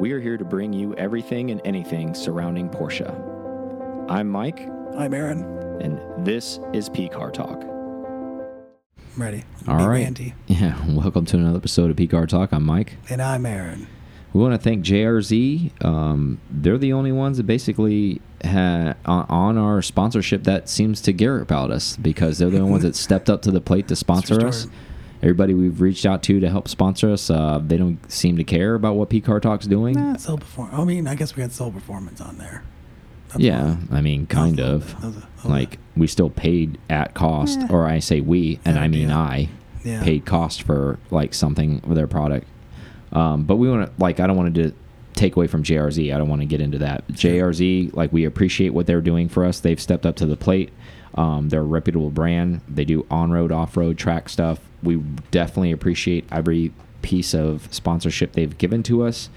we are here to bring you everything and anything surrounding Porsche. I'm Mike, I'm Aaron. and this is P Car Talk. I'm ready. All Be right. Randy. Yeah, welcome to another episode of P Car Talk. I'm Mike. And I'm Aaron. We want to thank JRZ. Um, they're the only ones that basically ha on, our sponsorship that seems to care about us because they're the only ones that stepped up to the plate to sponsor us. Everybody we've reached out to to help sponsor us, uh, they don't seem to care about what PCAR Talk's doing. Nah, soul perform. I mean, I guess we had soul performance on there. That's yeah. I mean, kind of. that was that was Like we still paid at cost, Eh. or I say we, and Fair I mean deal. I. yeah. paid cost for like something for their product. Um, but we want to like I don't want to take away from JRZ. I don't want to get into that. JRZ like we appreciate what they're doing for us. They've stepped up to the plate. Um, they're a reputable brand. They do on-road, off-road track stuff. We definitely appreciate every piece of sponsorship they've given to us.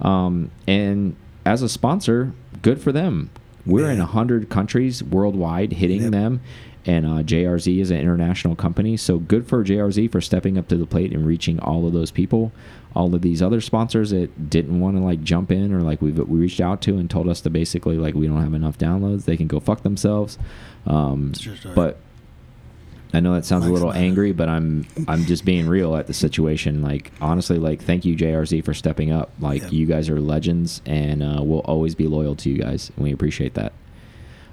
Um, and as a sponsor, good for them. We're in Yeah. a hundred countries worldwide, hitting Yep. them and uh, JRZ is an international company, so good for JRZ for stepping up to the plate and reaching all of those people. All of these other sponsors that didn't want to like jump in or like we we reached out to and told us to basically like we don't have enough downloads, they can go fuck themselves. Um, but I know that sounds a little angry, but I'm I'm just being real at the situation. Like honestly, like thank you JRZ for stepping up. Like Yep. you guys are legends, and uh, we'll always be loyal to you guys, and we appreciate that.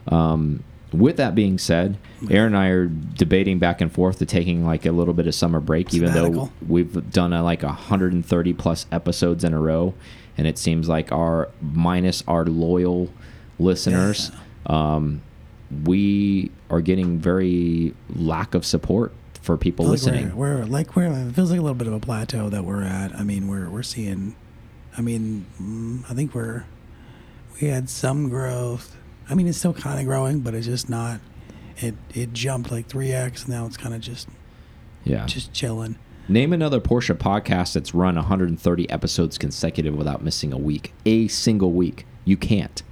Um, with that being said, Aaron and I are debating back and forth to taking like a little bit of summer break, even though we've done uh like 130 plus episodes in a row, and it seems like our minus our loyal listeners, um, we are getting very lack of support for people Like listening. We're, we're like we're. It feels like a little bit of a plateau that we're at. I mean, we're we're seeing. I mean, mm, I think we're. We had some growth. I mean, it's still kind of growing, but it's just not. It it jumped like three x. And now it's kind of just yeah. just chilling. Name another Porsche podcast that's run 130 episodes consecutive without missing a week, a single week. You can't.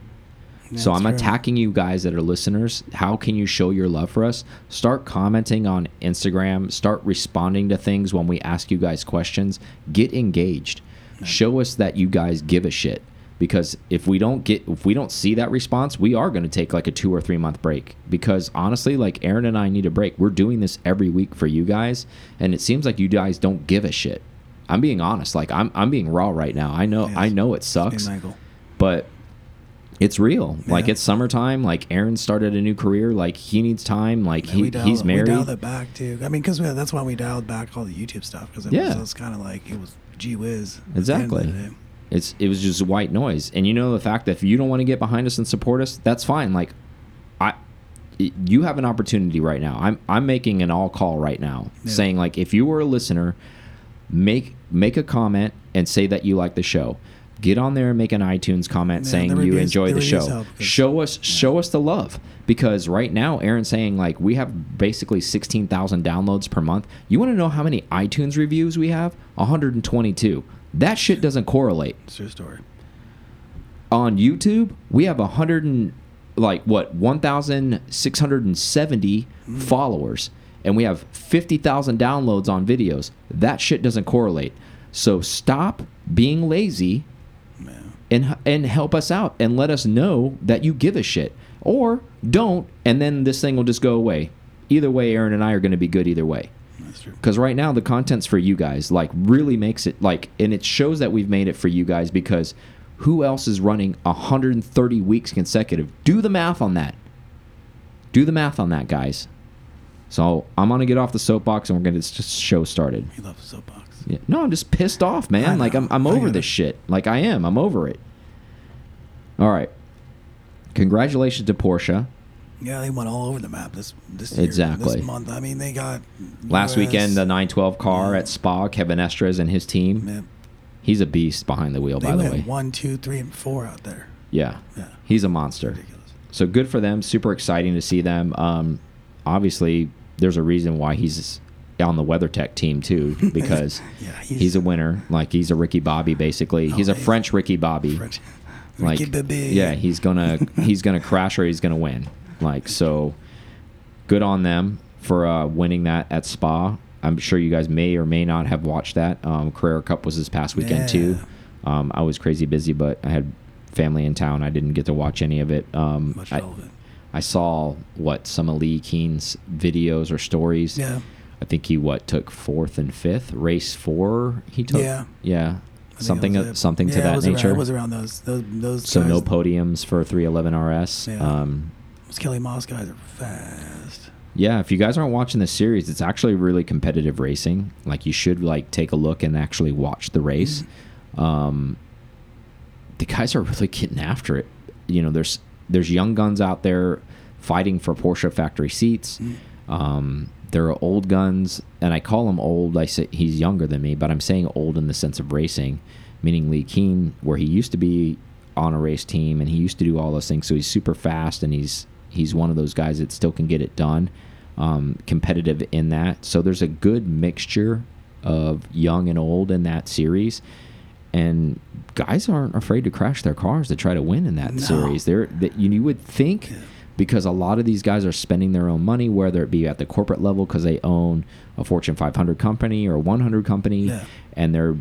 So I'm true. attacking you guys that are listeners. How can you show your love for us? Start commenting on Instagram. Start responding to things when we ask you guys questions. Get engaged. Show us that you guys give a shit. Because if we don't get, if we don't see that response, we are going to take like a two or three month break. Because honestly, like Aaron and I need a break. We're doing this every week for you guys, and it seems like you guys don't give a shit. I'm being honest. Like I'm, I'm being raw right now. I know, Yes. I know it sucks but it's real. Like it's summertime. Like Aaron started a new career. Like he needs time. Like he dialed, he's married. We dialed it back too. I mean, because that's why we dialed back all the YouTube stuff because it Yeah. was, it was kind of like it was gee whiz. at the end of Exactly. It's it was just white noise. And you know the fact that if you don't want to get behind us and support us, that's fine. Like I you have an opportunity right now. I'm I'm making an all call right now Yeah. saying like if you were a listener, make make a comment and say that you like the show. Get on there and make an iTunes comment Yeah, saying you enjoy the show. help, Show us show us the love because right now Aaron's saying like we have basically 16,000 downloads per month. You want to know how many iTunes reviews we have? 122. That shit doesn't correlate It's your story. on YouTube, we have a hundred and like what one thousand six hundred and seventy followers, and we have fifty thousand downloads on videos. That shit doesn't correlate. So stop being lazy Yeah. And and help us out and let us know that you give a shit, or don't, and then this thing will just go away. Either way, Aaron and I are going to be good either way That's true. because right now the content's for you guys like really makes it like and it shows that we've made it for you guys because who else is running 130 weeks consecutive do the math on that do the math on that guys so i'm gonna get off the soapbox and we're gonna get just show started You love the soapbox. Yeah. no i'm just pissed off man like i'm. I'm over this shit like i am i'm over it all right congratulations to porsche Yeah, they went all over the map this this year, Exactly. this month. I mean, they got last US, weekend the 912 car Yeah. at spa kevin estres and his team man, he's a beast behind the wheel they by the way one, two, three, and four out there. Yeah. Yeah, He's a monster. ridiculous. So good for them. Super exciting to see them. Um, obviously, there's a reason why he's on the WeatherTech team too, because Yeah, he's, a winner. Like he's a Ricky Bobby, basically. Oh, he's a French Ricky Bobby. French. Like, Ricky yeah, he's gonna he's gonna crash or he's gonna win. Like so, good on them for uh, winning that at Spa. I'm sure you guys may or may not have watched that. Um, Carrera Cup was this past weekend too. Um, I was crazy busy, but I had family in town. I didn't get to watch any of it. Um, Much I, relevant. I saw what some of Lee Keen's videos or stories. Yeah. I think he what took fourth and fifth. Race four, he took. Yeah. yeah, something uh, something to Yeah, it that was around- nature. it was around those those those. so no podiums for 311 RS. Yeah. Um, Those Kelly Moss guys are fast. yeah, if you guys aren't watching the series, it's actually really competitive racing. Like you should like take a look and actually watch the race. Mm-hmm. Um, the guys are really getting after it. You know, there's there's young guns out there fighting for Porsche factory seats. Mm-hmm. Um, there are old guns, and I call him old. I say he's younger than me, but I'm saying old in the sense of racing, meaning Lee Keen, where he used to be on a race team and he used to do all those things. So he's super fast, and he's he's one of those guys that still can get it done, um, competitive in that. So there's a good mixture of young and old in that series, and guys aren't afraid to crash their cars to try to win in that No. series. They're that you, you would think Yeah. Because a lot of these guys are spending their own money, whether it be at the corporate level because they own a Fortune 500 company or 100 company, Yeah. and they're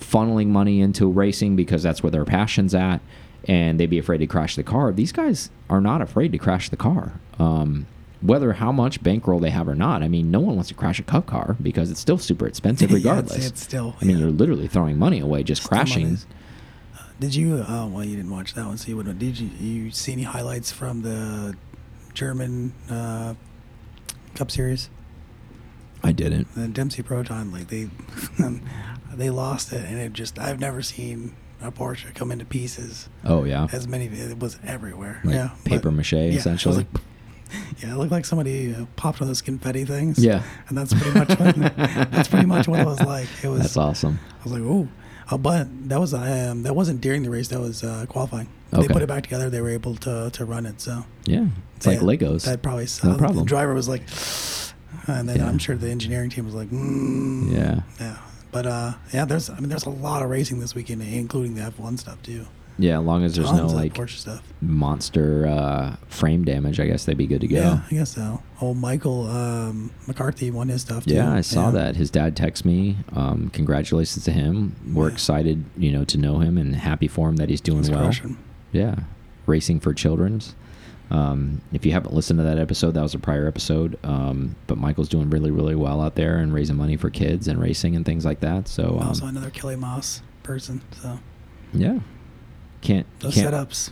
funneling money into racing because that's where their passion's at, and they'd be afraid to crash the car. These guys are not afraid to crash the car. Um, whether how much bankroll they have or not, I mean, no one wants to crash a cup car because it's still super expensive Yeah, it's- regardless. it's still, I mean, yeah. you're literally throwing money away just Still crashing. money. Did you? Oh well, you didn't watch that one, so you wouldn't. Did you? You see any highlights from the German uh, Cup Series? I didn't. The Dempsey Proton, like they they lost it, and it just I've never seen a Porsche come into pieces Oh yeah, as many. It was everywhere. like yeah, paper mache yeah, essentially. like- yeah, it looked like somebody uh, popped of those confetti things. Yeah. and that's pretty much what, that's pretty much what it was like. It was. That's awesome. I was like, oh, uh, but that was um, that wasn't during the race. That was uh, qualifying. They put it back together. They were able to to run it. So Yeah, it's like Legos. That probably No problem. The driver was like, and then Yeah. I'm sure the engineering team was like, mm, Yeah. yeah. But uh, yeah, there's I mean there's a lot of racing this weekend, including the F1 stuff too. Yeah, as long as there's Tons no like Porsche stuff. monster uh, frame damage, I guess they'd be good to go. Yeah, I guess so. Oh, Michael um, McCarthy won his stuff too. Yeah, I saw Yeah. that. His dad texted me. Um, congratulations to him. We're Yeah. excited, you know, to know him and happy for him that he's doing well. crushing. Yeah, racing for children's. Um, if you haven't listened to that episode, that was a prior episode. Um, but Michael's doing really, really well out there and raising money for kids and racing and things like that. So also um, another Kelly Moss person. So yeah, can't those can't setups.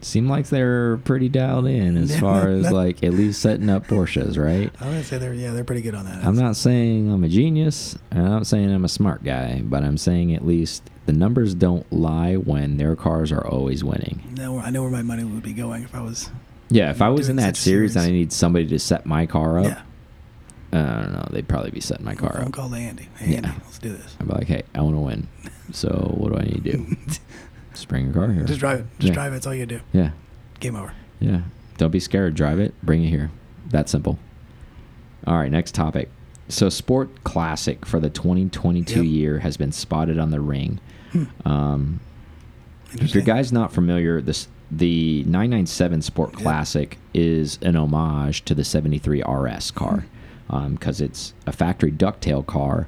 seem like they're pretty dialed in as far as like at least setting up Porsches, right? I would say they're yeah they're pretty good on that. I'm not saying I'm a genius, and I'm not saying I'm a smart guy, but I'm saying at least the numbers don't lie when their cars are always winning. No, I know where my money would be going if I was. Yeah, if I was in that such series and I need somebody to set my car up, Yeah. I don't know, they'd probably be setting my car phone up. call Andy. Hey, Yeah. Andy, let's do this. I'd be like, hey, I want to win. So what do I need to do? Just bring your car here. Just drive it. Just Yeah. drive it. That's all you do. Yeah, Game over. yeah. Don't be scared. Drive it. Bring it here. That simple. All right, next topic. So, Sport Classic for the 2022 Yep. year has been spotted on the ring. Hmm. Um, if your guy's not familiar, this the 997 Sport Yep. Classic is an homage to the 73 RS car Hmm. because it's a factory ducktail car,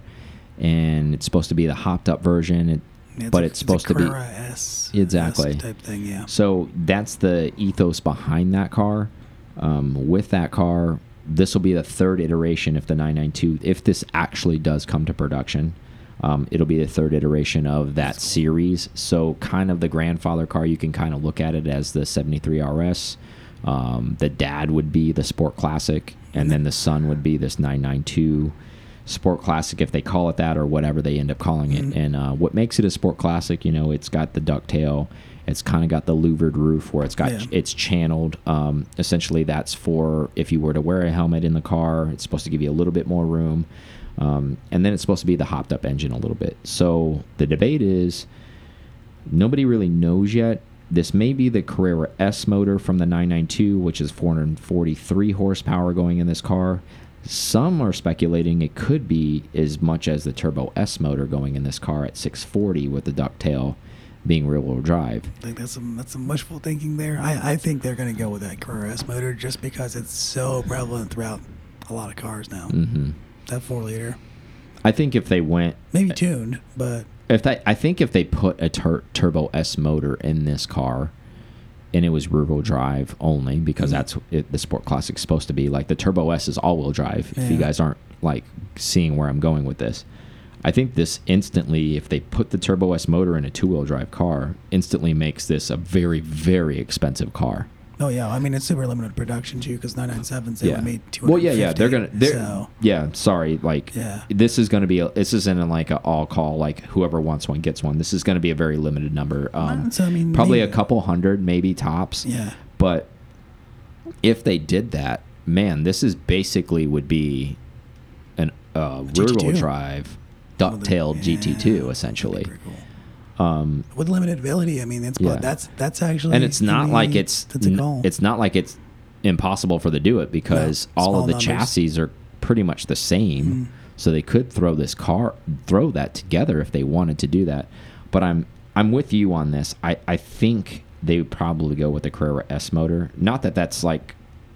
and it's supposed to be the hopped up version. It, Yeah, but a- it's supposed to be- S Exactly. Type thing. Yeah. so that's the ethos behind that car. Um, with that car, this will be the third iteration if the 992, if this actually does come to production. Um, it'll be the third iteration of that cool. series. So, kind of the grandfather car, you can kind of look at it as the 73 RS. Um, the dad would be the Sport Classic, and then the son would be this 992 Sport Classic, if they call it that, or whatever they end up calling it. Mhm. And uh, what makes it a Sport Classic, you know, it's got the ducktail, it's kind of got the louvered roof where it's got Yeah. it's channeled. Um, essentially, that's for if you were to wear a helmet in the car, it's supposed to give you a little bit more room. Um, and then it's supposed to be the hopped up engine a little bit. So the debate is nobody really knows yet. This may be the Carrera S motor from the 992, which is 443 horsepower going in this car. Some are speculating it could be as much as the Turbo S motor going in this car at 640 with the ducktail being rear wheel drive. I think that's some that's some wishful thinking there. I, I think they're going to go with that Carrera S motor just because it's so prevalent throughout a lot of cars now. hmm That four liter, I think if they went maybe tuned, but if they, I think if they put a tur turbo S motor in this car, and it was rear wheel drive only because Mhm. that's it, the Sport Classic's supposed to be. Like the Turbo S is all wheel drive. If you guys aren't like seeing where I'm going with this, I think this instantly, if they put the Turbo S motor in a two wheel drive car, instantly makes this a very very expensive car. Oh yeah, I mean it's super limited production too because 997s they yeah. only made 250. Well, yeah, yeah, they're gonna. They're, so, Yeah, sorry. Like, Yeah. this is gonna be. A, this isn't like a all call. Like whoever wants one gets one. This is gonna be a very limited number. Um, So, I mean, probably a couple hundred, maybe tops. yeah, But if they did that, man, this is basically would be an uh, rear wheel GT2. drive duck-tailed GT2 Yeah, essentially. Um, With limited ability, I mean that's Yeah. that's that's actually and it's not like it's that's a n- goal. it's not like it's impossible for them to do it because No, all of the numbers. chassis are pretty much the same. Mm. So they could throw this car throw that together if they wanted to do that. But I'm I'm with you on this. I I think they would probably go with the Carrera S motor. Not that that's like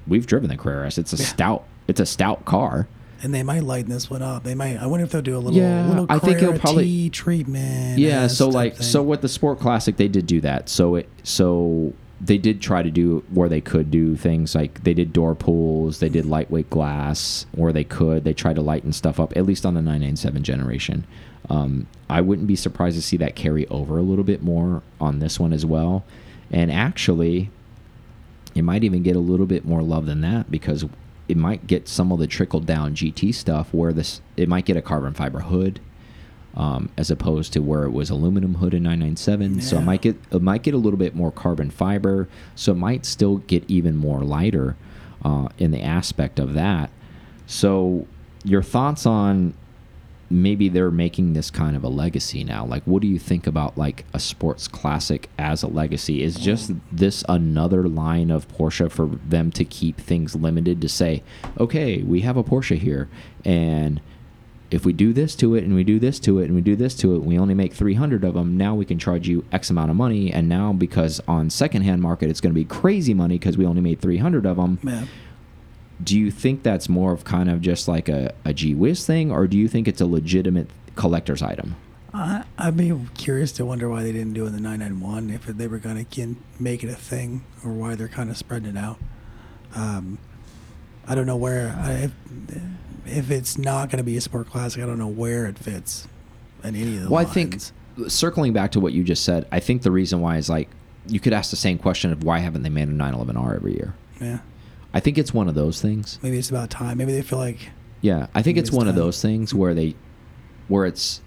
we've driven the Carrera S. It's a Yeah. stout it's a stout car. And they might lighten this one up. They might. I wonder if they'll do a little Yeah, little I think it'll probably- treatment. Yeah, so like thing. so with the Sport Classic they did do that. So it so they did try to do where they could do things like they did door pulls, they did lightweight glass where they could. They tried to lighten stuff up at least on the 997 generation. Um, I wouldn't be surprised to see that carry over a little bit more on this one as well. And actually, it might even get a little bit more love than that because it might get some of the trickle down GT stuff where this it might get a carbon fiber hood um, as opposed to where it was aluminum hood in 997. So it might get it might get a little bit more carbon fiber. So it might still get even more lighter uh, in the aspect of that. So your thoughts on maybe they're making this kind of a legacy now. Like, what do you think about like a sports classic as a legacy? Is just this another line of Porsche for them to keep things limited to say, okay, we have a Porsche here, and if we do this to it, and we do this to it, and we do this to it, we only make 300 of them. Now we can charge you X amount of money, and now because on secondhand market it's going to be crazy money because we only made 300 of them. Do you think that's more of kind of just like a, a gee whiz thing, or do you think it's a legitimate collector's item? I, I'd be curious to wonder why they didn't do it in the 991 if they were going to make it a thing or why they're kind of spreading it out. Um, I don't know where I, if, if it's not going to be a sport classic. I don't know where it fits in any of the Well, I think circling back to what you just said, I think the reason why is like you could ask the same question of why haven't they made a 911R every year? yeah, I think it's one of those things. maybe it's about time. Maybe they feel like Yeah, I think it's it's one of those things where they, where it's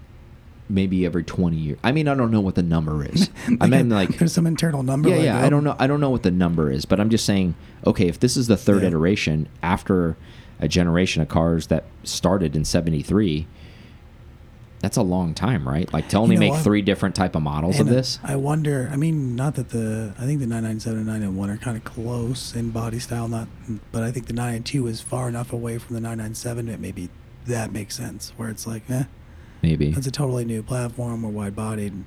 maybe every 20 years. I mean, I don't know what the number is. I mean, like there's some internal number. yeah, like, yeah. oh, I don't know. I don't know what the number is, but I'm just saying. Okay, if this is the third Yeah. iteration after a generation of cars that started in '73, that's a long time, right? Like to only know make what? three different type of models of this. I wonder. I mean, not that the I think the 997 and 991 are kind of close in body style, not, but I think the 992 is far enough away from the 997 that maybe that makes sense. Where it's like, eh, Maybe. that's a totally new platform. We're wide bodied.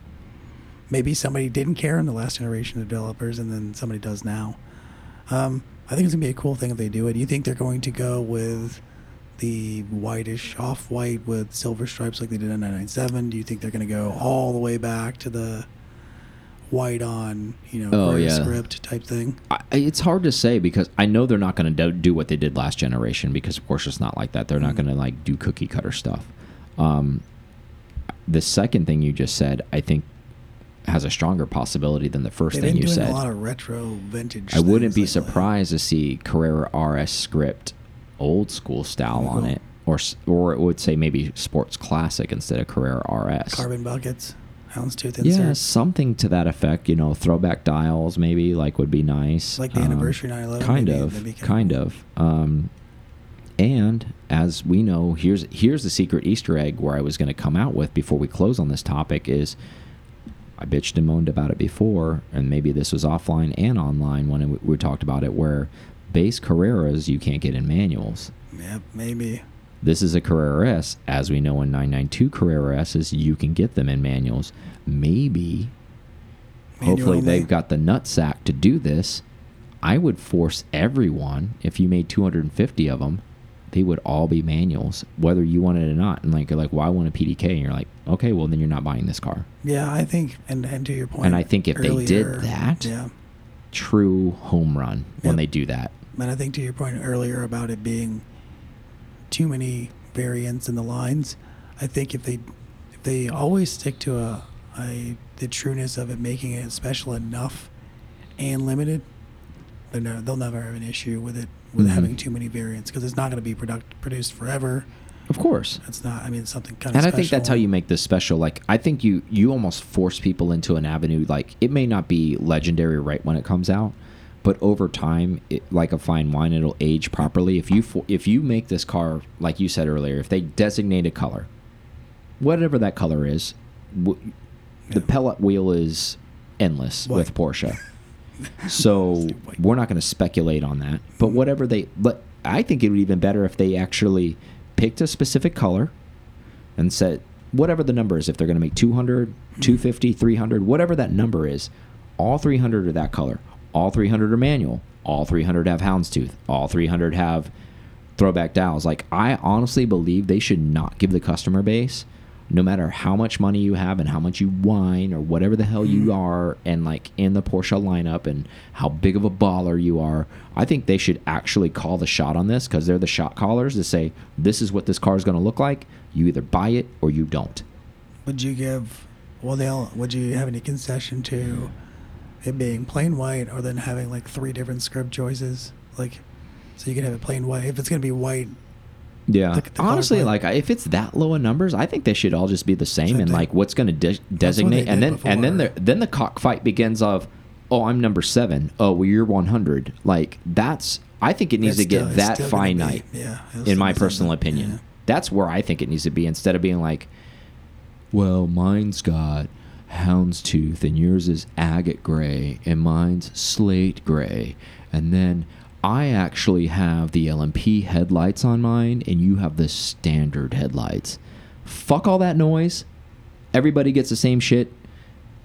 Maybe somebody didn't care in the last generation of developers, and then somebody does now. Um, I think it's gonna be a cool thing if they do it. Do you think they're going to go with the whitish off-white with silver stripes like they did on 997? Do you think they're going to go all the way back to the white on, you know, Oh, yeah. script type thing? I, it's hard to say because I know they're not going to do, what they did last generation because of course it's not like that. They're not Mhm. going to like do cookie cutter stuff. Um, the second thing you just said, I think, has a stronger possibility than the 1st They've thing you doing said. a lot of retro vintage. I wouldn't be lately. surprised to see Carrera RS script old school style on it, or or it would say maybe Sports Classic instead of Carrera RS. Carbon buckets, houndstooth yeah, something to that effect. You know, throwback dials maybe like would be nice. like the Um, anniversary 911. Kind maybe, of, kind of. Um, and as we know, here's here's the secret Easter egg where I was going to come out with before we close on this topic is. I bitched and moaned about it before, and maybe this was offline and online when it, we talked about it, where base Carreras you can't get in manuals. Yep, maybe. This is a Carrera S. As we know in 992 Carrera S's, you can get them in manuals. Maybe, Manual hopefully, only. they've got the nutsack to do this. I would force everyone, if you made 250 of them, they would all be manuals, whether you wanted it or not. And like you're like, well, I want a PDK, and you're like, okay, well then you're not buying this car. Yeah, I think, and, and to your point. point, And I think if they did that- yeah, True home run when they do that. And I think to your point earlier about it being too many variants in the lines, I think if they if they always stick to a, a the trueness of it, making it special enough and limited, they'll never have an issue with it with Mhm. having too many variants because it's not going to be product, produced forever. Of course. It's not. I mean, something kind of. And I think that's how you make this special. Like I think you you almost force people into an avenue. Like it may not be legendary right when it comes out, but over time, it, like a fine wine, it'll age properly. If you if you make this car, like you said earlier, if they designate a color, whatever that color is, w the Yeah. pellet wheel is endless with. Porsche. So we're not going to speculate on that. But whatever they, but I think it would be even better if they actually picked a specific color and said whatever the number is. If they're going to make 200, 250, 300, whatever that number is, all 300 are that color. All 300 are manual. All 300 have houndstooth. All 300 have throwback dials. Like I honestly believe they should not give the customer base, no matter how much money you have and how much you whine or whatever the hell you mm-hmm. are, and like in the Porsche lineup and how big of a baller you are. I think they should actually call the shot on this because they're the shot callers to say this is what this car is going to look like. You either buy it or you don't. Would you give? Well, they'll. Would you have any concession to it being plain white, or then having like three different script choices? Like, so you can have it plain white. If it's gonna be white, Yeah. The- the Honestly, like if it's that low in numbers, I think they should all just be the same. Same and thing. like what's going to de designate, and then and then the then the cockfight begins of, oh, I'm number seven. Oh, well, you're 100. Like that's. I think it needs it's to get still- it's that gonna be- finite. yeah. in my personal opinion. Yeah. That's where I think it needs to be instead of being like, well, mine's got houndstooth and yours is agate gray and mine's slate gray. And then I actually have the LMP headlights on mine and you have the standard headlights. Fuck all that noise. Everybody gets the same shit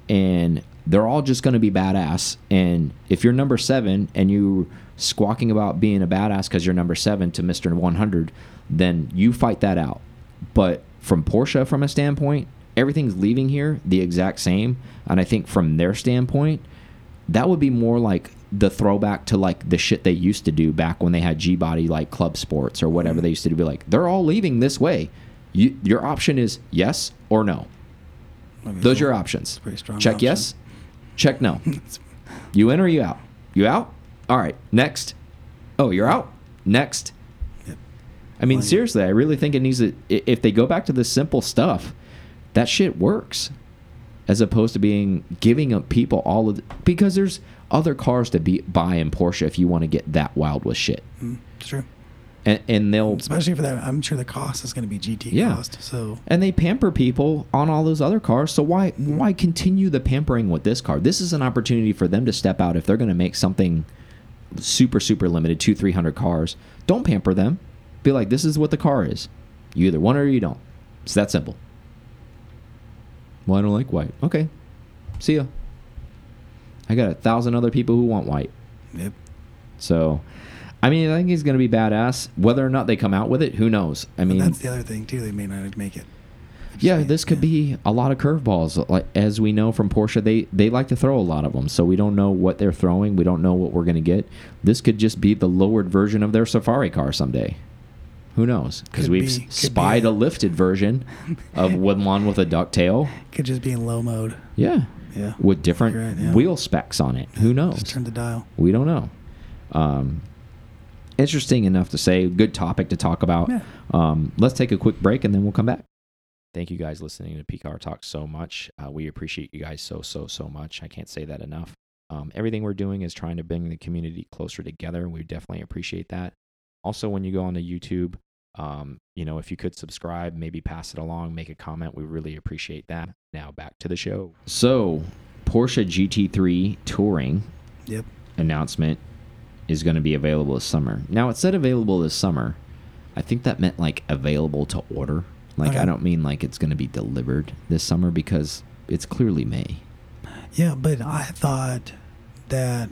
and they're all just going to be badass. And if you're number seven and you squawking about being a badass because you're number seven to Mr. 100, then you fight that out. But from Porsche, from a standpoint, everything's leaving here the exact same. And I think from their standpoint, that would be more like the throwback to like the shit they used to do back when they had G body like club sports or whatever they used to do. Be like, they're all leaving this way. You, your option is yes or no. Those are your options. Check option. yes. Check no. you in or you out? You out? All right. Next. Oh, you're out. Next. Yep. I mean, seriously, I really think it needs to. If they go back to the simple stuff, that shit works, as opposed to being giving up people all of the, because there's other cars to be buy in Porsche if you want to get that wild with shit, Mm, it's true. and and they'll Especially for that, I'm sure the cost is going to be GT Yeah. cost. So and they pamper people on all those other cars. So why why continue the pampering with this car? This is an opportunity for them to step out if they're going to make something super super limited, two three hundred cars. Don't pamper them. Be like, this is what the car is. You either want it or you don't. It's that simple. Well, I don't like white. Okay, see ya. I got a thousand other people who want white. yep. So, I mean, I think he's going to be badass. Whether or not they come out with it, who knows? I mean, that's the other thing too. They may not make it. yeah, this could be a lot of curveballs. Like as we know from Porsche, they they like to throw a lot of them. So we don't know what they're throwing. We don't know what we're going to get. This could just be the lowered version of their Safari car someday. Who knows? Because we've be- s- could be spied a- a lifted version of Woodlawn with a ducktail. Could just be in low mode. Yeah, Yeah. with different Right, yeah. wheel specs on it. Who knows? Just turn the dial. We don't know. Um, interesting enough to say. Good topic to talk about. Yeah. Um, let's take a quick break and then we'll come back. Thank you guys listening to PCAR Talk so much. Uh, we appreciate you guys so, so, so much. I can't say that enough. Um, everything we're doing is trying to bring the community closer together. We definitely appreciate that. Also, when you go onto YouTube, um, you know, if you could subscribe, maybe pass it along, make a comment, we really appreciate that. Now back to the show. So, Porsche GT3 Touring Yep. announcement is going to be available this summer. Now it said available this summer. I think that meant like available to order. Like I don't mean like it's going to be delivered this summer because it's clearly May. Yeah, but I thought that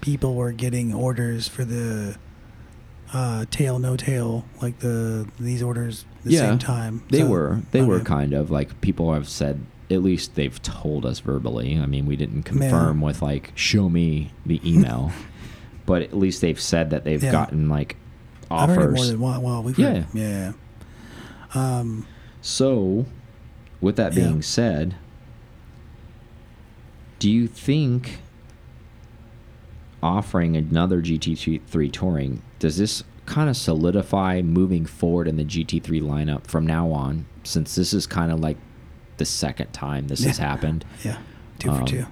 people were getting orders for the uh, tail no tail like the these orders at the yeah, same time. They So, were. They were kind of like people have said. At least they've told us verbally. I mean, we didn't confirm with like, show me the email, but at least they've said that they've Yeah. gotten like I've heard more offers. than one. Well, we've Yeah. heard, yeah. Um, So, with that Yeah. being said, do you think offering another GT3 touring does this kind of solidify moving forward in the GT3 lineup from now on? Since this is kind of like the second time this has happened yeah, two Um, for two.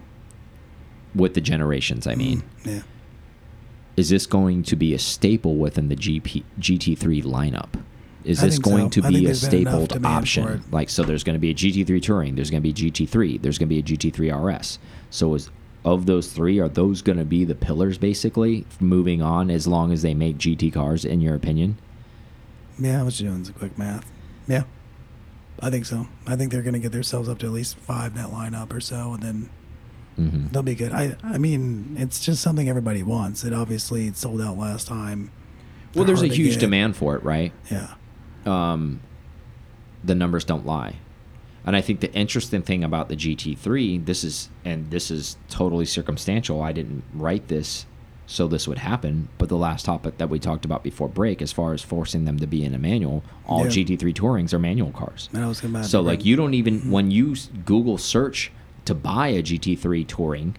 with the generations. I mean, Mm, yeah. is this going to be a staple within the GP, GT3 lineup? Is I this going so. to be a there's been enough stapled option? Like, so there's going to be a GT3 Touring, there's going to be a GT3, there's going to be a GT3 RS. So, is of those three, are those going to be the pillars basically moving on as long as they make GT cars, in your opinion? Yeah, I was doing some quick math. Yeah, I think so. I think they're going to get themselves up to at least five in that lineup or so, and then hmm they'll be good. I, I mean, it's just something everybody wants. It obviously it sold out last time. Well, there's a huge demand for it, right? Yeah, um, the numbers don't lie. And I think the interesting thing about the GT3, this is, and this is totally circumstantial. I didn't write this so this would happen. But the last topic that we talked about before break, as far as forcing them to be in a manual, all Yeah. GT3 Tourings are manual cars. and I was going to So like you don't even when you Google search to buy a GT3 Touring,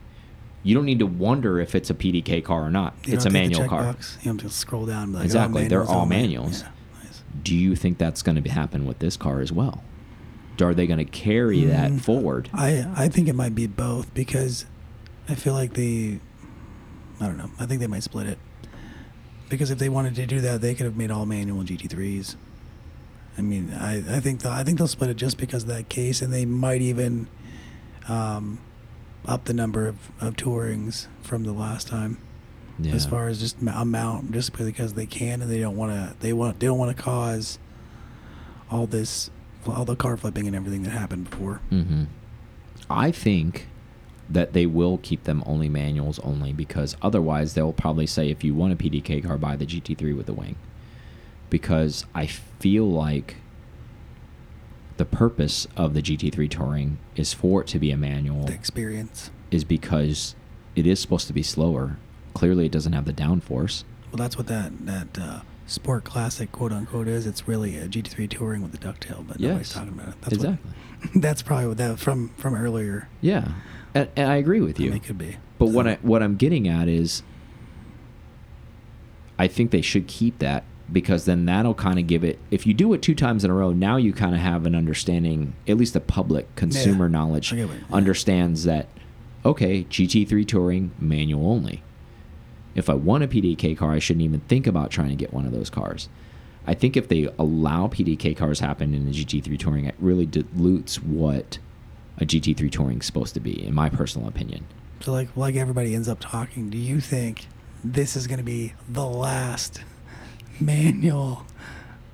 you don't need to wonder if it's a PDK car or not. You it's a don't have to manual car. You don't have to scroll down. And be like, oh, Exactly. Oh, They're all oh, manuals. Yeah, nice. Do you think that's going to happen with this car as well? Are they going to carry that Mm. forward? I I think it might be both because I feel like the I don't know. I think they might split it because if they wanted to do that, they could have made all manual GT3s. I mean, I, I think the, I think they'll split it just because of that case, and they might even um, up the number of, of tourings from the last time Yeah. as far as just amount, just because they can and they don't want to. They want they don't want to cause all this, all the car flipping and everything that happened before. hmm I think that they will keep them only manuals only because otherwise they'll probably say if you want a PDK car, buy the GT3 with the wing. Because I feel like the purpose of the GT3 Touring is for it to be a manual, The experience. is because it is supposed to be slower. Clearly, it doesn't have the downforce. Well, that's what that that uh, sport classic quote unquote is. It's really a GT3 touring with a ducktail, but nobody's talking about it. That's exactly. What, that's probably what that from from earlier. Yeah, and, and I agree with you. it could be. But what I what I'm getting at is, I think they should keep that because then that'll kind of give it. If you do it two times in a row, now you kind of have an understanding. At least the public consumer Yeah, knowledge I get yeah. understands that. Okay, GT3 touring manual only. If I want a PDK car, I shouldn't even think about trying to get one of those cars. I think if they allow PDK cars happen in the GT3 touring, it really dilutes what a GT3 touring is supposed to be, in my personal opinion. so like like everybody ends up talking. Do you think this is going to be the last manual?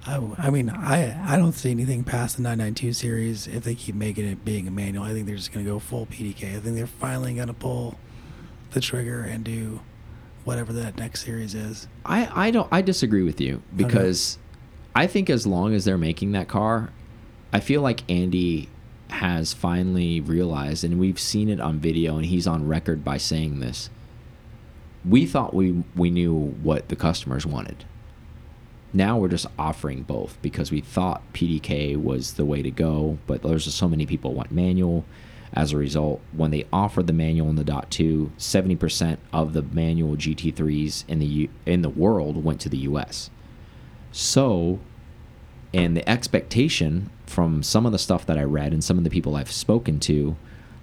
I, I mean, I I don't see anything past the 992 series if they keep making it being a manual. I think they're just going to go full PDK. I think they're finally going to pull the trigger and do whatever that next series is. I, I don't I disagree with you because I think as long as they're making that car, I feel like Andy has finally realized and we've seen it on video and he's on record by saying this. We thought we we knew what the customers wanted. Now we're just offering both because we thought PDK was the way to go, but there's just so many people want manual. As a result, when they offered the manual in the Dot 2, 70% of the manual GT3s in the U in the world went to the US. So, and the expectation from some of the stuff that I read and some of the people I've spoken to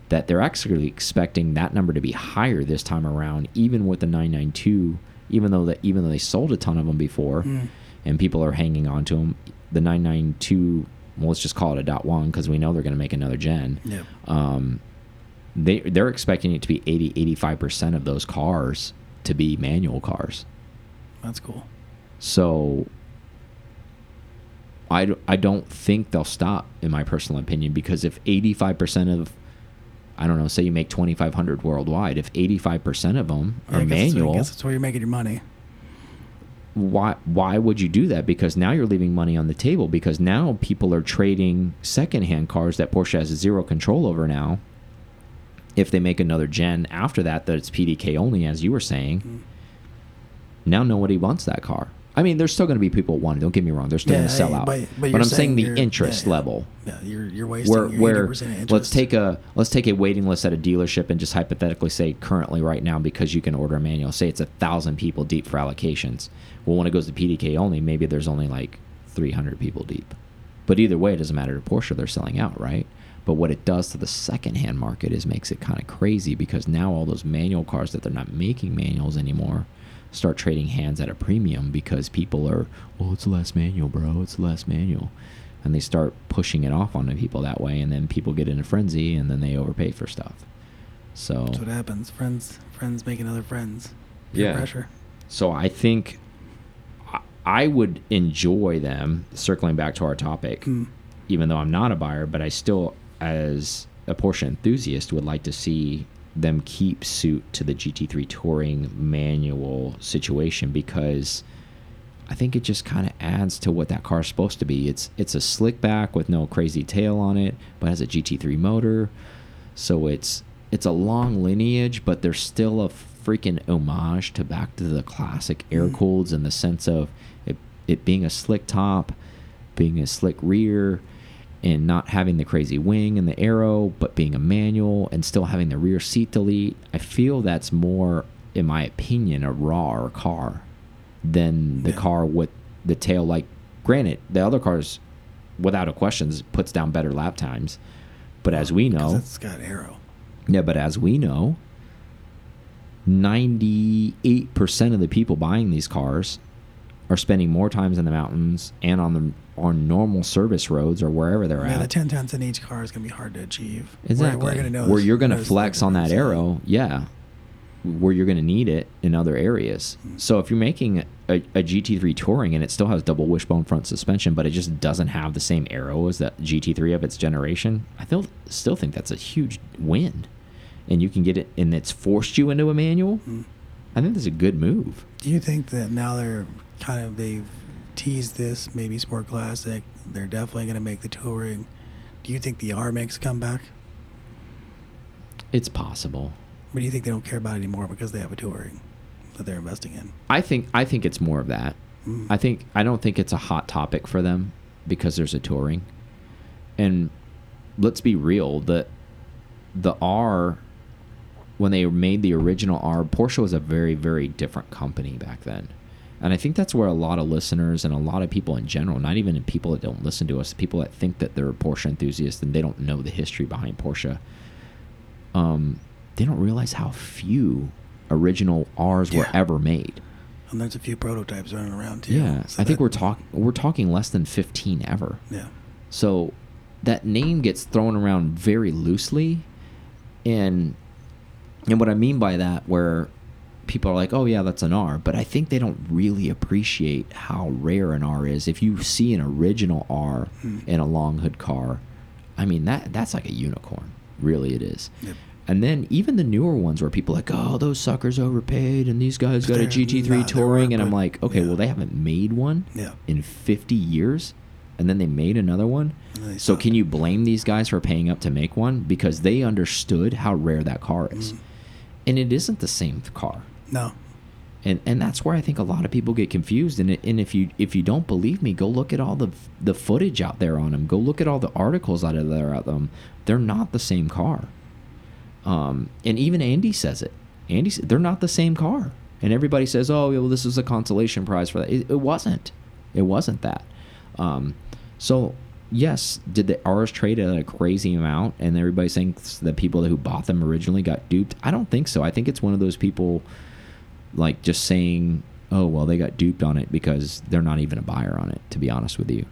that they're actually expecting that number to be higher this time around even with the 992 even though that even though they sold a ton of them before Mm. and people are hanging on to them the 992 well let's just call it a dot one because we know they're going to make another gen Yep. um, they they're expecting it to be 80 85 percent of those cars to be manual cars That's cool. so I, I don't think they'll stop in my personal opinion because if 85% of I don't know say you make 2500 worldwide if 85% of them Yeah, are I where- I manual guess that's where you're making your money. Why why would you do that? Because now you're leaving money on the table because now people are trading secondhand cars that Porsche has zero control over now. If they make another gen after that that it's PDK only as you were saying, Mm. now nobody wants that car. I mean, there's still going to be people wanting. Don't get me wrong. They're still going to sell out. but- But, but I'm saying saying the interest yeah, yeah. level Yeah, you're you're wasting where your where 80% interest. let's take a let's take a waiting list at a dealership and just hypothetically say currently right now because you can order a manual say it's a thousand people deep for allocations well when it goes to pdk only maybe there's only like 300 people deep but either way it doesn't matter to porsche they're selling out right but what it does to the secondhand market is makes it kind of crazy because now all those manual cars that they're not making manuals anymore start trading hands at a premium because people are well it's less manual bro it's less manual and they start pushing it off onto people that way and then people get in a frenzy and then they overpay for stuff so That's what happens. Friends, friends making other friends. Yeah. Pressure. so i think I- would enjoy them circling back to our topic Mm. even though i'm not a buyer but i still as a porsche enthusiast would like to see them keep suit to the gt3 touring manual situation because I think it just kind of adds to what that car is supposed to be. It's it's a slick back with no crazy tail on it, but has a GT3 motor. So it's it's a long lineage, but there's still a freaking homage to back to the classic air mm. cooleds in the sense of it it being a slick top, being a slick rear, and not having the crazy wing and the aero, but being a manual and still having the rear seat delete. I feel that's more, in my opinion, a raw car than the Yeah. car with the tail. Like, granted, the other cars, without a question, puts down better lap times. But as we know, it's got aero. yeah, but as we know, 98% of the people buying these cars are spending more times in the mountains and on the on normal service roads or wherever they're at. Yeah, the at. ten tenths in each car is gonna be hard to achieve. We're- Exactly. We're, gonna know where you're going to flex on that aero, yeah. Where you're going to need it in other areas. Hmm. So if you're making a, a GT3 Touring and it still has double wishbone front suspension, but it just doesn't have the same aero as that GT3 of its generation, I still still think that's a huge win. And you can get it, and it's forced you into a manual. Hmm. I think that's a good move. Do you think that now they're kind of they've teased this maybe Sport Classic? They're definitely gonna make the touring. Do you think the R makes come back? It's possible. Or do you think they don't care about it anymore because they have a touring that they're investing in? I think I think it's more of that. Mm. I think I don't think it's a hot topic for them because there's a touring. And let's be real, the the R when they made the original R, Porsche was a very very different company back then. And I think that's where a lot of listeners and a lot of people in general, not even people that don't listen to us, people that think that they're Porsche enthusiast and they don't know the history behind Porsche, um, they don't realize how few original R's were ever made. And there's a few prototypes running around too. Yeah, so I think we're talking we're talking less than 15 ever. Yeah. So that name gets thrown around very loosely and and what I mean by that where people are like, "Oh yeah, that's an R," but I think they don't really appreciate how rare an R is. If you see an original R Hmm. in a long hood car, I mean that that's like a unicorn. Really it is. Yep. And then even the newer ones where people are like, oh, those suckers overpaid, and these guys got a They're GT3 not- touring, and I'm like, okay, yeah. well they haven't made one Yeah. in 50 years, and then they made another one. So can you blame these guys for paying up to make one because they understood how rare that car is, Mm. and it isn't the same car. No. And, and that's where I think a lot of people get confused. And, and if you if you don't believe me, go look at all the the footage out there on them. Go look at all the articles out of there at them. They're not the same car. Um, and even Andy says it. Andy, s- they're not the same car. And everybody says, "Oh, well, this is a consolation prize for that." It, it wasn't. It wasn't that. Um, so yes, did the R's trade at a crazy amount, and everybody thinks that people who bought them originally got duped? I don't think so. I think it's one of those people, like just saying, "Oh, well, they got duped on it because they're not even a buyer on it." To be honest with you,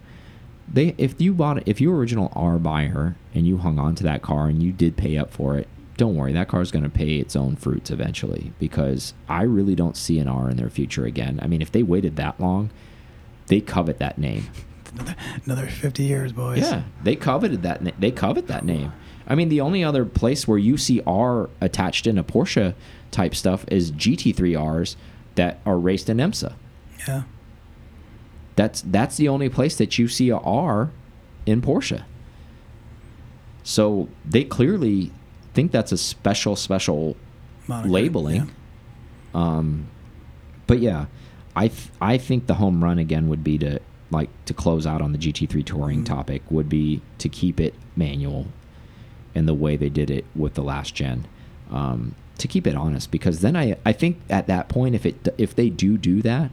they if you bought it, if you were original R buyer and you hung on to that car and you did pay up for it, don't worry, that car is going to pay its own fruits eventually because I really don't see an R in their future again. I mean, if they waited that long, they covet that name. Another, another 50 years, boys. Yeah, they coveted that. They covet that name. I mean, the only other place where you see R attached in a Porsche type stuff is GT3Rs that are raced in IMSA. Yeah. That's that's the only place that you see a R in Porsche. So they clearly think that's a special special Moniker, labeling. yeah. Um, but yeah, I th I think the home run again would be to like to close out on the GT3 touring Mhm. topic would be to keep it manual in the way they did it with the last gen. Um, to keep it honest, because then I I think at that point if it if they do do that,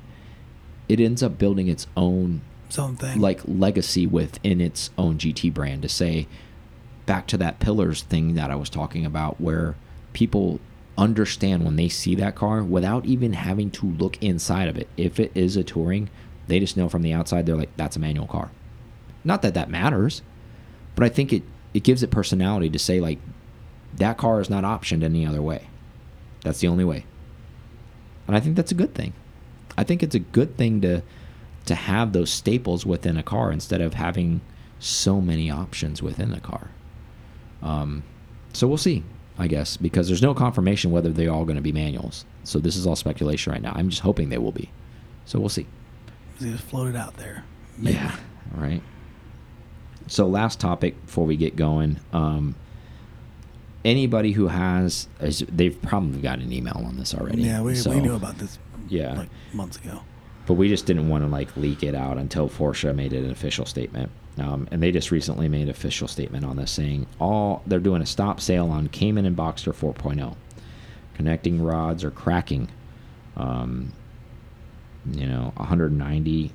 it ends up building its own Something. like legacy within its own GT brand to say back to that pillars thing that I was talking about where people understand when they see that car without even having to look inside of it. If it is a touring, they just know from the outside they're like that's a manual car. Not that that matters, but I think it it gives it personality to say like that car is not optioned any other way. That's the only way. And I think that's a good thing. I think it's a good thing to to have those staples within a car instead of having so many options within the car. Um, so we'll see, I guess, because there's no confirmation whether they're all going to be manuals. So this is all speculation right now. I'm just hoping they will be. So we'll see. They just floated out there. Yeah. All right. So last topic before we get going. Um, anybody who has, is- they've probably got an email on this already. Yeah, we, So- we knew about this Yeah. like months ago. but we just didn't want to like leak it out until Porsche made it an official statement. Um, and they just recently made an official statement on this, saying all they're doing a stop sale on Cayman and Boxster 4.0. Connecting rods are cracking. Um, you know, 190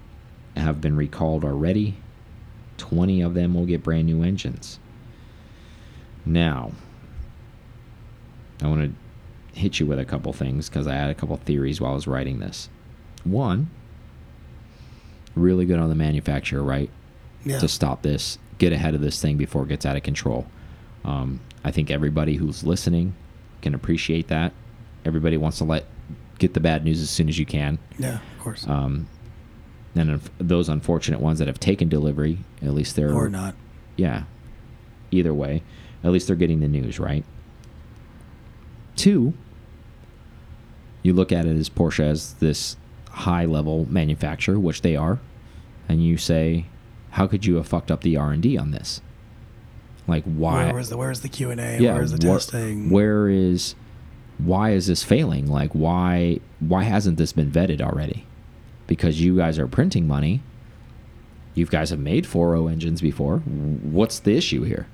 have been recalled already. 20 of them will get brand new engines. Now, I want to hit you with a couple things because I had a couple theories while I was writing this. One, really good on the manufacturer, right? Yeah. To stop this, get ahead of this thing before it gets out of control. Um, I think everybody who's listening can appreciate that. Everybody wants to let get the bad news as soon as you can. yeah, of course. Um, and those unfortunate ones that have taken delivery, at least they're or not. yeah. Either way, at least they're getting the news, right? Two, you look at it as Porsche as this high level manufacturer, which they are, and you say, how could you have fucked up the R and D on this? Like why? Where was the where's the Q and A? yeah, Where's the where- testing? Where is? Why is this failing? Like why? Why hasn't this been vetted already? Because you guys are printing money. You guys have made 4.0 engines before. What's the issue here?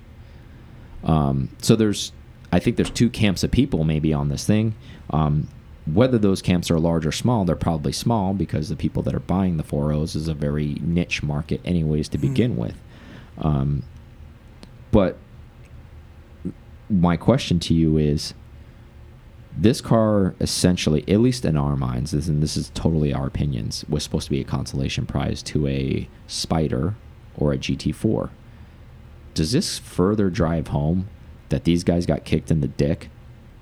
Um, so there's, I think there's two camps of people maybe on this thing. Um, whether those camps are large or small, they're probably small because the people that are buying the 4.0s is a very niche market, anyways, to Hmm. begin with. Um, but my question to you is this car essentially at least in our minds this, and this is totally our opinions was supposed to be a consolation prize to a spider or a gt4 does this further drive home that these guys got kicked in the dick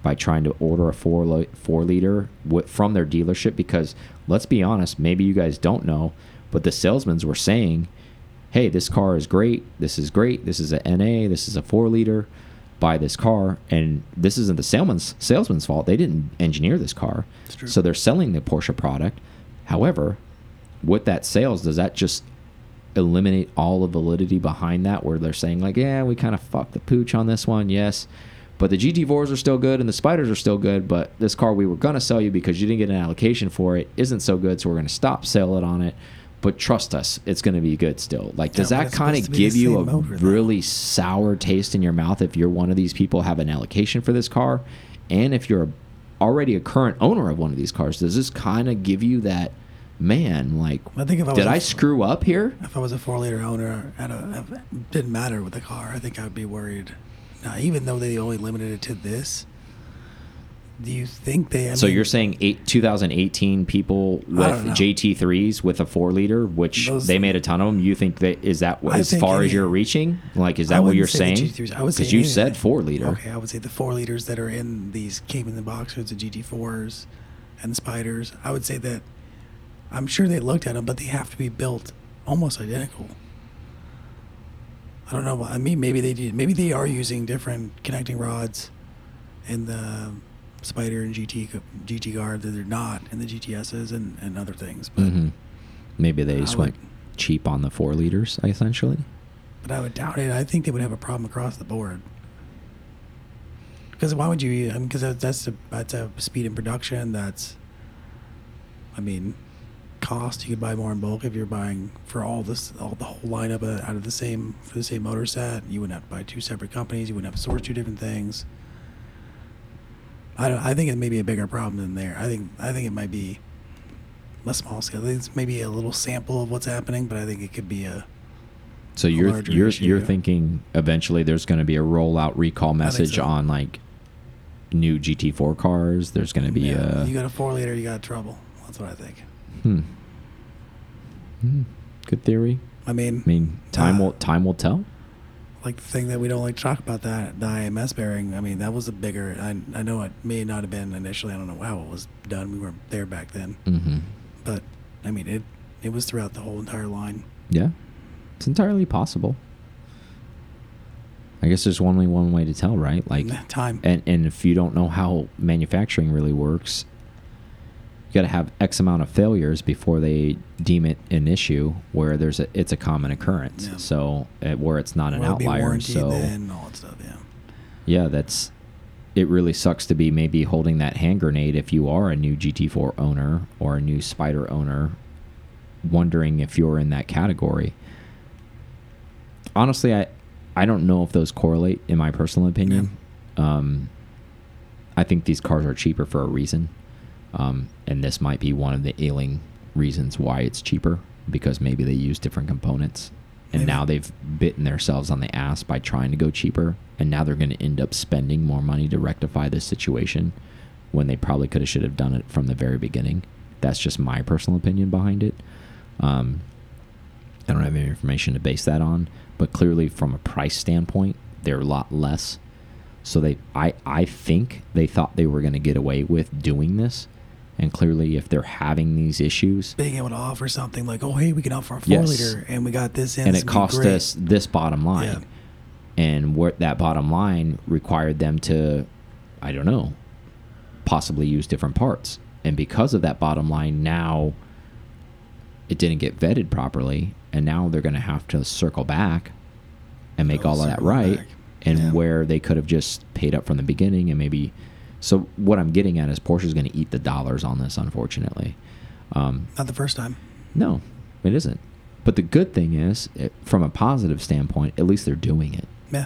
by trying to order a four four liter from their dealership because let's be honest maybe you guys don't know but the salesmen were saying hey this car is great. This is great. This is a na this is a four liter. Buy this car. And this isn't the salesman's salesman's fault. They didn't engineer this car. So they're selling the porsche product. However with that sales does that just eliminate all the validity behind that where they're saying like yeah we kind of fucked the pooch on this one yes. But the gt4s are still good and the spiders are still good but this car we were going to sell you because you didn't get an allocation for it isn't so good so we're going to stop sell it on it. But trust us it's going to be good still. Like does Yeah, that kind of to be the give you a really sour taste in your mouth if you're one of these people have an allocation for this car? And if you're already a current owner of one of these cars does this kind of give you that man like I think if I did I screw up here If I was a four liter owner, at a, if it didn't matter with the car. I think I'd be worried. Now, even though they only limited it to this, do you think they? I so mean, you're saying eight, 2018 people with. GT3s with a four liter, which Those- they made a ton of them. You think that is that I as far as you're reaching? Like, is that what you're say saying? GT3s. I would say Because you any- said four liter. Okay, I would say the four liters that are in these came in the Boxsters, the GT4s, and the Spiders. I would say that I'm sure they looked at them, but they have to be built almost identical. I don't know. I mean, maybe they did. Maybe they are using different connecting rods in the Spider and GT GT car that they're not in the GTSs and, and other things. But hmm Maybe they I just would- went cheap on the four liters, essentially. but I would doubt it. I think they would have a problem across the board. Because why would you? I mean, because that's a that's a speed in production. That's, I mean, cost. You could buy more in bulk if you're buying for all this, all the whole lineup out of the same for the same motor set. You wouldn't have to buy two separate companies. You wouldn't have to source two different things. I don't. I think it may be a bigger problem than there. I think. I think it might be a small scale. I think it's maybe a little sample of what's happening, but I think it could be a. So you're you're issue. you're thinking eventually there's going to be a rollout recall message so. on like new GT4 cars. There's going to be Yeah, a you got a four liter, you got trouble. That's what I think. hmm. Hmm. Good theory. I mean, I mean, time Uh, will time will tell. like the thing that we don't like to talk about that the IMS bearing. I mean, that was a bigger. I I know it may not have been initially. I don't know how it was done. We weren't there back then, hmm but I mean it. It was throughout the whole entire line. Yeah, it's entirely possible. I guess there's only one way to tell, right? Like, time. and and if you don't know how manufacturing really works, you got to have X amount of failures before they deem it an issue where there's a it's a common occurrence. Yeah. So uh, where it's not an it be outlier. So then, all that stuff. Yeah. yeah, that's it. Really sucks to be maybe holding that hand grenade if you are a new GT4 owner or a new Spider owner, wondering if you're in that category. Honestly, I I don't know if those correlate. In my personal opinion, um, I think these cars are cheaper for a reason, um, and this might be one of the ailing reasons why it's cheaper because maybe they use different components. And Maybe. now they've bitten themselves on the ass by trying to go cheaper. And now they're going to end up spending more money to rectify this situation when they probably could have should have done it from the very beginning. That's just my personal opinion behind it. Um, i don't have any information to base that on but clearly from a price standpoint they're a lot less. So they i i think they thought they were going to get away with doing this and clearly if they're having these issues Being able to offer something like, oh hey, we can offer a four Yes. liter, and we got this in, and this it cost us this bottom line Yeah. and what that bottom line required them to i don't know possibly use different parts and because of that bottom line now it didn't get vetted properly and now they're going to have to circle back and make Oh, all of that right back. and Yeah. where they could have just paid up from the beginning and maybe so what i'm getting at is porsche's going to eat the dollars on this unfortunately um, Not the first time. no, it isn't. But the good thing is, it, from a positive standpoint, at least they're doing it. Yeah.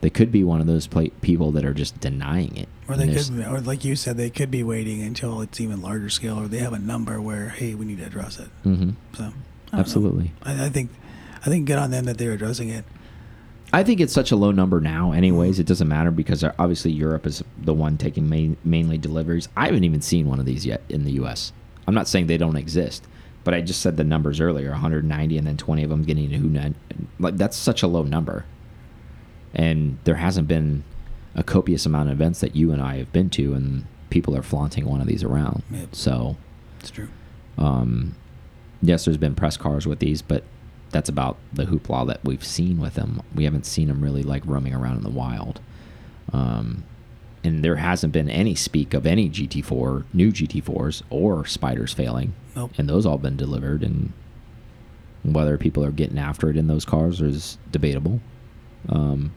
They could be one of those people that are just denying it. Or they could, or like you said, they could be waiting until it's even larger scale, or they have a number where, hey, we need to address it. Mm -hmm. So, I. Absolutely. I, I think, I think good on them that they're addressing it. I think it's such a low number now. Anyways, it doesn't matter because obviously Europe is the one taking main, mainly deliveries. I haven't even seen one of these yet in the U.S. I'm not saying they don't exist, but I just said the numbers earlier: 190, and then 20 of them getting to Hunan. Like that's such a low number, and there hasn't been a copious amount of events that you and I have been to, and people are flaunting one of these around. Yep. So, It's true. um, yes, there's been press cars with these, but that's about the hoopla that we've seen with them. We haven't seen them really like roaming around in the wild. Um, and there hasn't been any speak of any GT4, new GT4s or spiders failing. Nope. And those all been delivered. And whether people are getting after it in those cars is debatable. Um,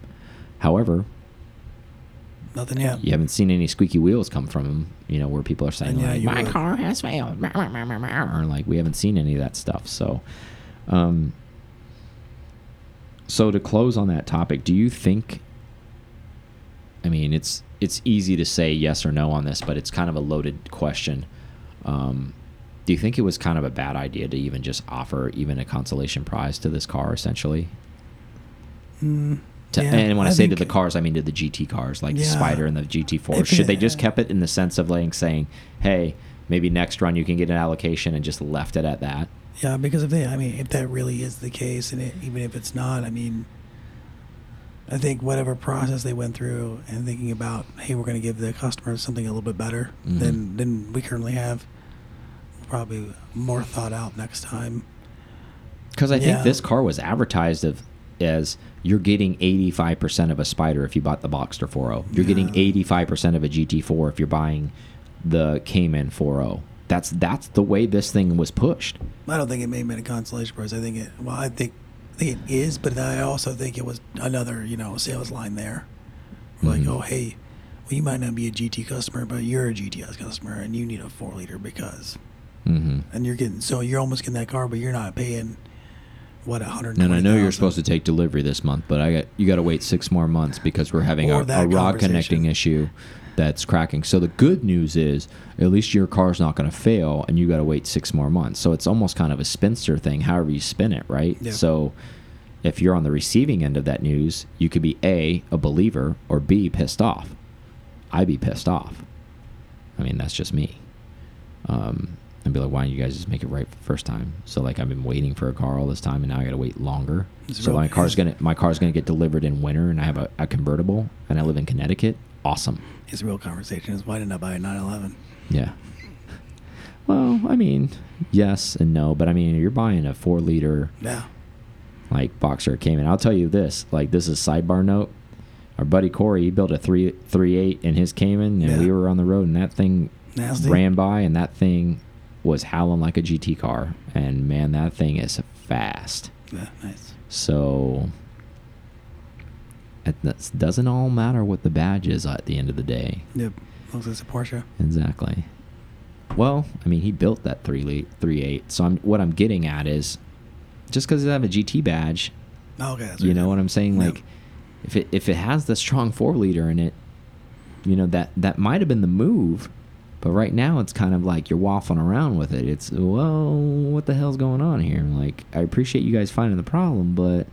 however, Nothing yet. you haven't seen any squeaky wheels come from them, you know, where people are saying yeah, like, "My would. car has failed," or like we haven't seen any of that stuff. So, um, so to close on that topic, do you think? I mean, it's it's easy to say yes or no on this, but it's kind of a loaded question. Um, do you think it was kind of a bad idea to even just offer even a consolation prize to this car, essentially? Mm, To, yeah, and when I, I say to the cars, I mean to the GT cars, like the Spider and the GT4. If Should they just kept it in the sense of like saying, "Hey, maybe next run you can get an allocation," and just left it at that? Yeah, because if they, I mean, if that really is the case, and it, even if it's not, I mean, I think whatever process they went through and thinking about, hey, we're going to give the customer something a little bit better Mhm. than than we currently have, probably more thought out next time. Because I think this car was advertised of as you're getting 85% of a Spider if you bought the Boxster 4.0. You're getting 85% of a GT4 if you're buying the Cayman 4.0. That's that's the way this thing was pushed. I don't think it may have been a consolation prize. I think it. Well, I think I think it is, but I also think it was another you know sales line there. Like, Mhm. oh hey, well you might not be a GT customer, but you're a GTS customer, and you need a four liter because, hmm and you're getting so you're almost getting that car, but you're not paying what a hundred. And I know you're supposed to take delivery this month, but I got you got to wait six more months because we're having Or a, a rod connecting issue that's cracking. So the good news is at least your car's not going to fail, and you got to wait six more months. So it's almost kind of a spinster thing, however you spin it, right? Yeah. So if you're on the receiving end of that news, you could be a a believer or b pissed off. I'd be pissed off. I mean, that's just me. Um, and be like, why don't you guys just make it right the first time? So like, I've been waiting for a car all this time, and now I got to wait longer. It's so real- my car's gonna my car's gonna get delivered in winter, and I have a, a convertible, and I live in Connecticut. Awesome. His real conversation is why didn't I buy a 911? Yeah. Well, I mean, yes and no, but I mean, you're buying a four liter Yeah. like Boxster Cayman. I'll tell you this, like this is sidebar note. Our buddy Corey, he built a three three eight in his Cayman, and Yeah. we were on the road, and that thing Nasty. ran by, and that thing was howling like a GT car, and man, that thing is fast. Yeah, nice. So it doesn't all matter what the badge is at the end of the day. Yep. Looks like it's a Porsche. Exactly. Well, I mean, he built that three three eight. So I'm what I'm getting at is just because it have a GT badge, Oh, okay. You right. know what I'm saying? Yep. Like if it if it has the strong four liter in it, you know that that might have been the move. But right now it's kind of like you're waffling around with it. It's well, what the hell's going on here? Like I appreciate you guys finding the problem, but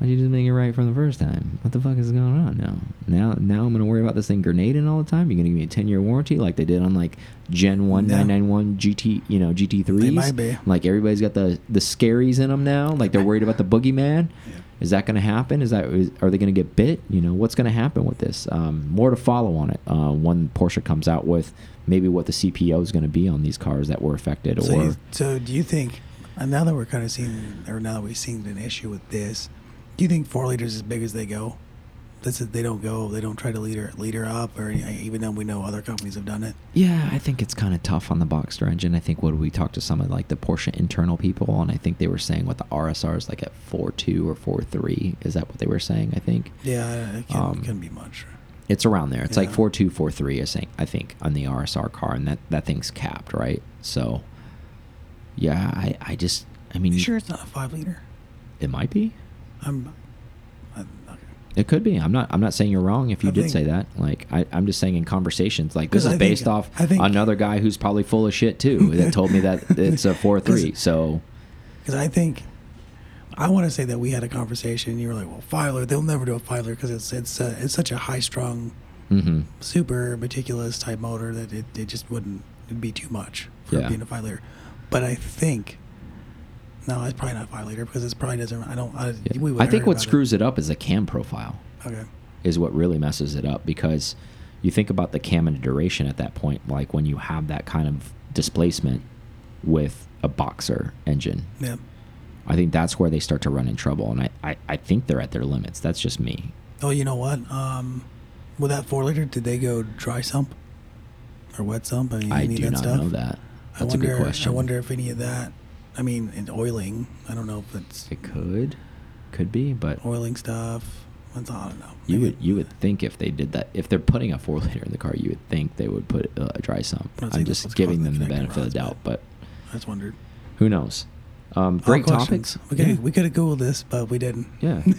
why'd you just make it right from the first time? What the fuck is going on now? Now now I'm gonna worry about this thing grenading all the time. You're gonna give me a ten year warranty like they did on like Gen One Yeah. nine nine one GT, you know GT threes. They might be. Like everybody's got the the scaries in them now. Like they're worried about the boogeyman. Yeah. Is that going to happen? Is that is, are they going to get bit? You know what's going to happen with this? Um, more to follow on it uh, when Porsche comes out with maybe what the CPO is going to be on these cars that were affected, So, or you, so do you think, and now that we're kind of seeing, or now that we've seen an issue with this, do you think four liters is as big as they go? This is, they don't go, they don't try to leader leader up, or even though we know other companies have done it. yeah, I think it's kind of tough on the Boxster engine. I think what we talked to some of like the Porsche internal people, and I think they were saying what the RSR is like at four two or four three. Is that what they were saying? I think. Yeah, it can, Um, can be much. It's around there. It's like Yeah. four two, four three. I think. I think on the RSR car, and that that thing's capped, right? So, yeah, I I just I mean, You sure it's not a five liter? it might be. I'm. I'm okay. It could be. I'm not. I'm not saying you're wrong if you I did think- say that. Like I, I'm just saying in conversations, like this is I think- based off I think- another guy who's probably full of shit too. that told me that it's a four three. So Because I think I want to say that we had a conversation. And you were like, "Well, Filer, they'll never do a Filer because it's it's uh, it's such a high strung, hmm super meticulous type motor that it, it just wouldn't it'd be too much for Yeah. being a Filer." But I think no, it's probably not five liter because it's probably doesn't. I don't. I, yeah. we I think what screws it up is the cam profile. Okay. is what really messes it up because you think about the cam and duration at that point, like when you have that kind of displacement with a boxer engine. Yeah. I think that's where they start to run in trouble, and I, I, I think they're at their limits. That's just me. Oh, you know what? Um, with that four liter, did they go dry sump or wet sump? I, mean, I any do that not stuff? know that. I That's a good question. I wonder if any of that. I mean, in oiling. I don't know if it's it could, could be, but oiling stuff. That's I don't know. you would you would think if they did that, if they're putting a four liter in the car, you would think they would put uh, a dry sump. I'm just giving them the benefit of the doubt, but- I just wondered. who knows? Um, great topics. We could Yeah. we could have googled this, but we didn't. Yeah.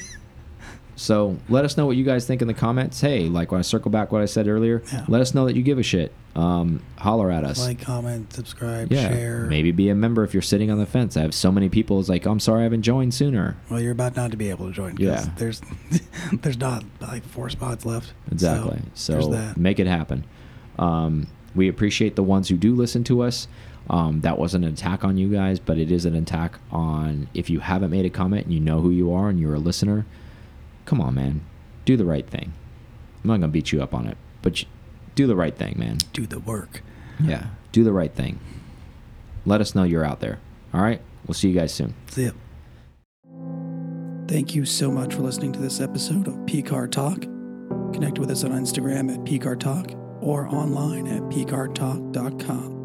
so let us know what you guys think in the comments. Hey, like when I circle back what I said earlier, Yeah. let us know that you give a shit. Um, holler at us. Like, comment, subscribe, yeah. share. Maybe be a member if you're sitting on the fence. I have so many people. It's like, I'm sorry I haven't joined sooner. Well, you're about not to be able to join. Yeah. There's there's not like four spots left. Exactly. So, that. make it happen. Um, we appreciate the ones who do listen to us. Um, that wasn't an attack on you guys, but it is an attack on if you haven't made a comment and you know who you are and you're a listener. Come on, man, do the right thing. I'm not gonna beat you up on it, but do the right thing, man. Do the work. Yeah, do the right thing. Let us know you're out there. All right, we'll see you guys soon. See ya. Thank you so much for listening to this episode of PCAR Talk. Connect with us on Instagram at PCAR Talk or online at pcartalk.com.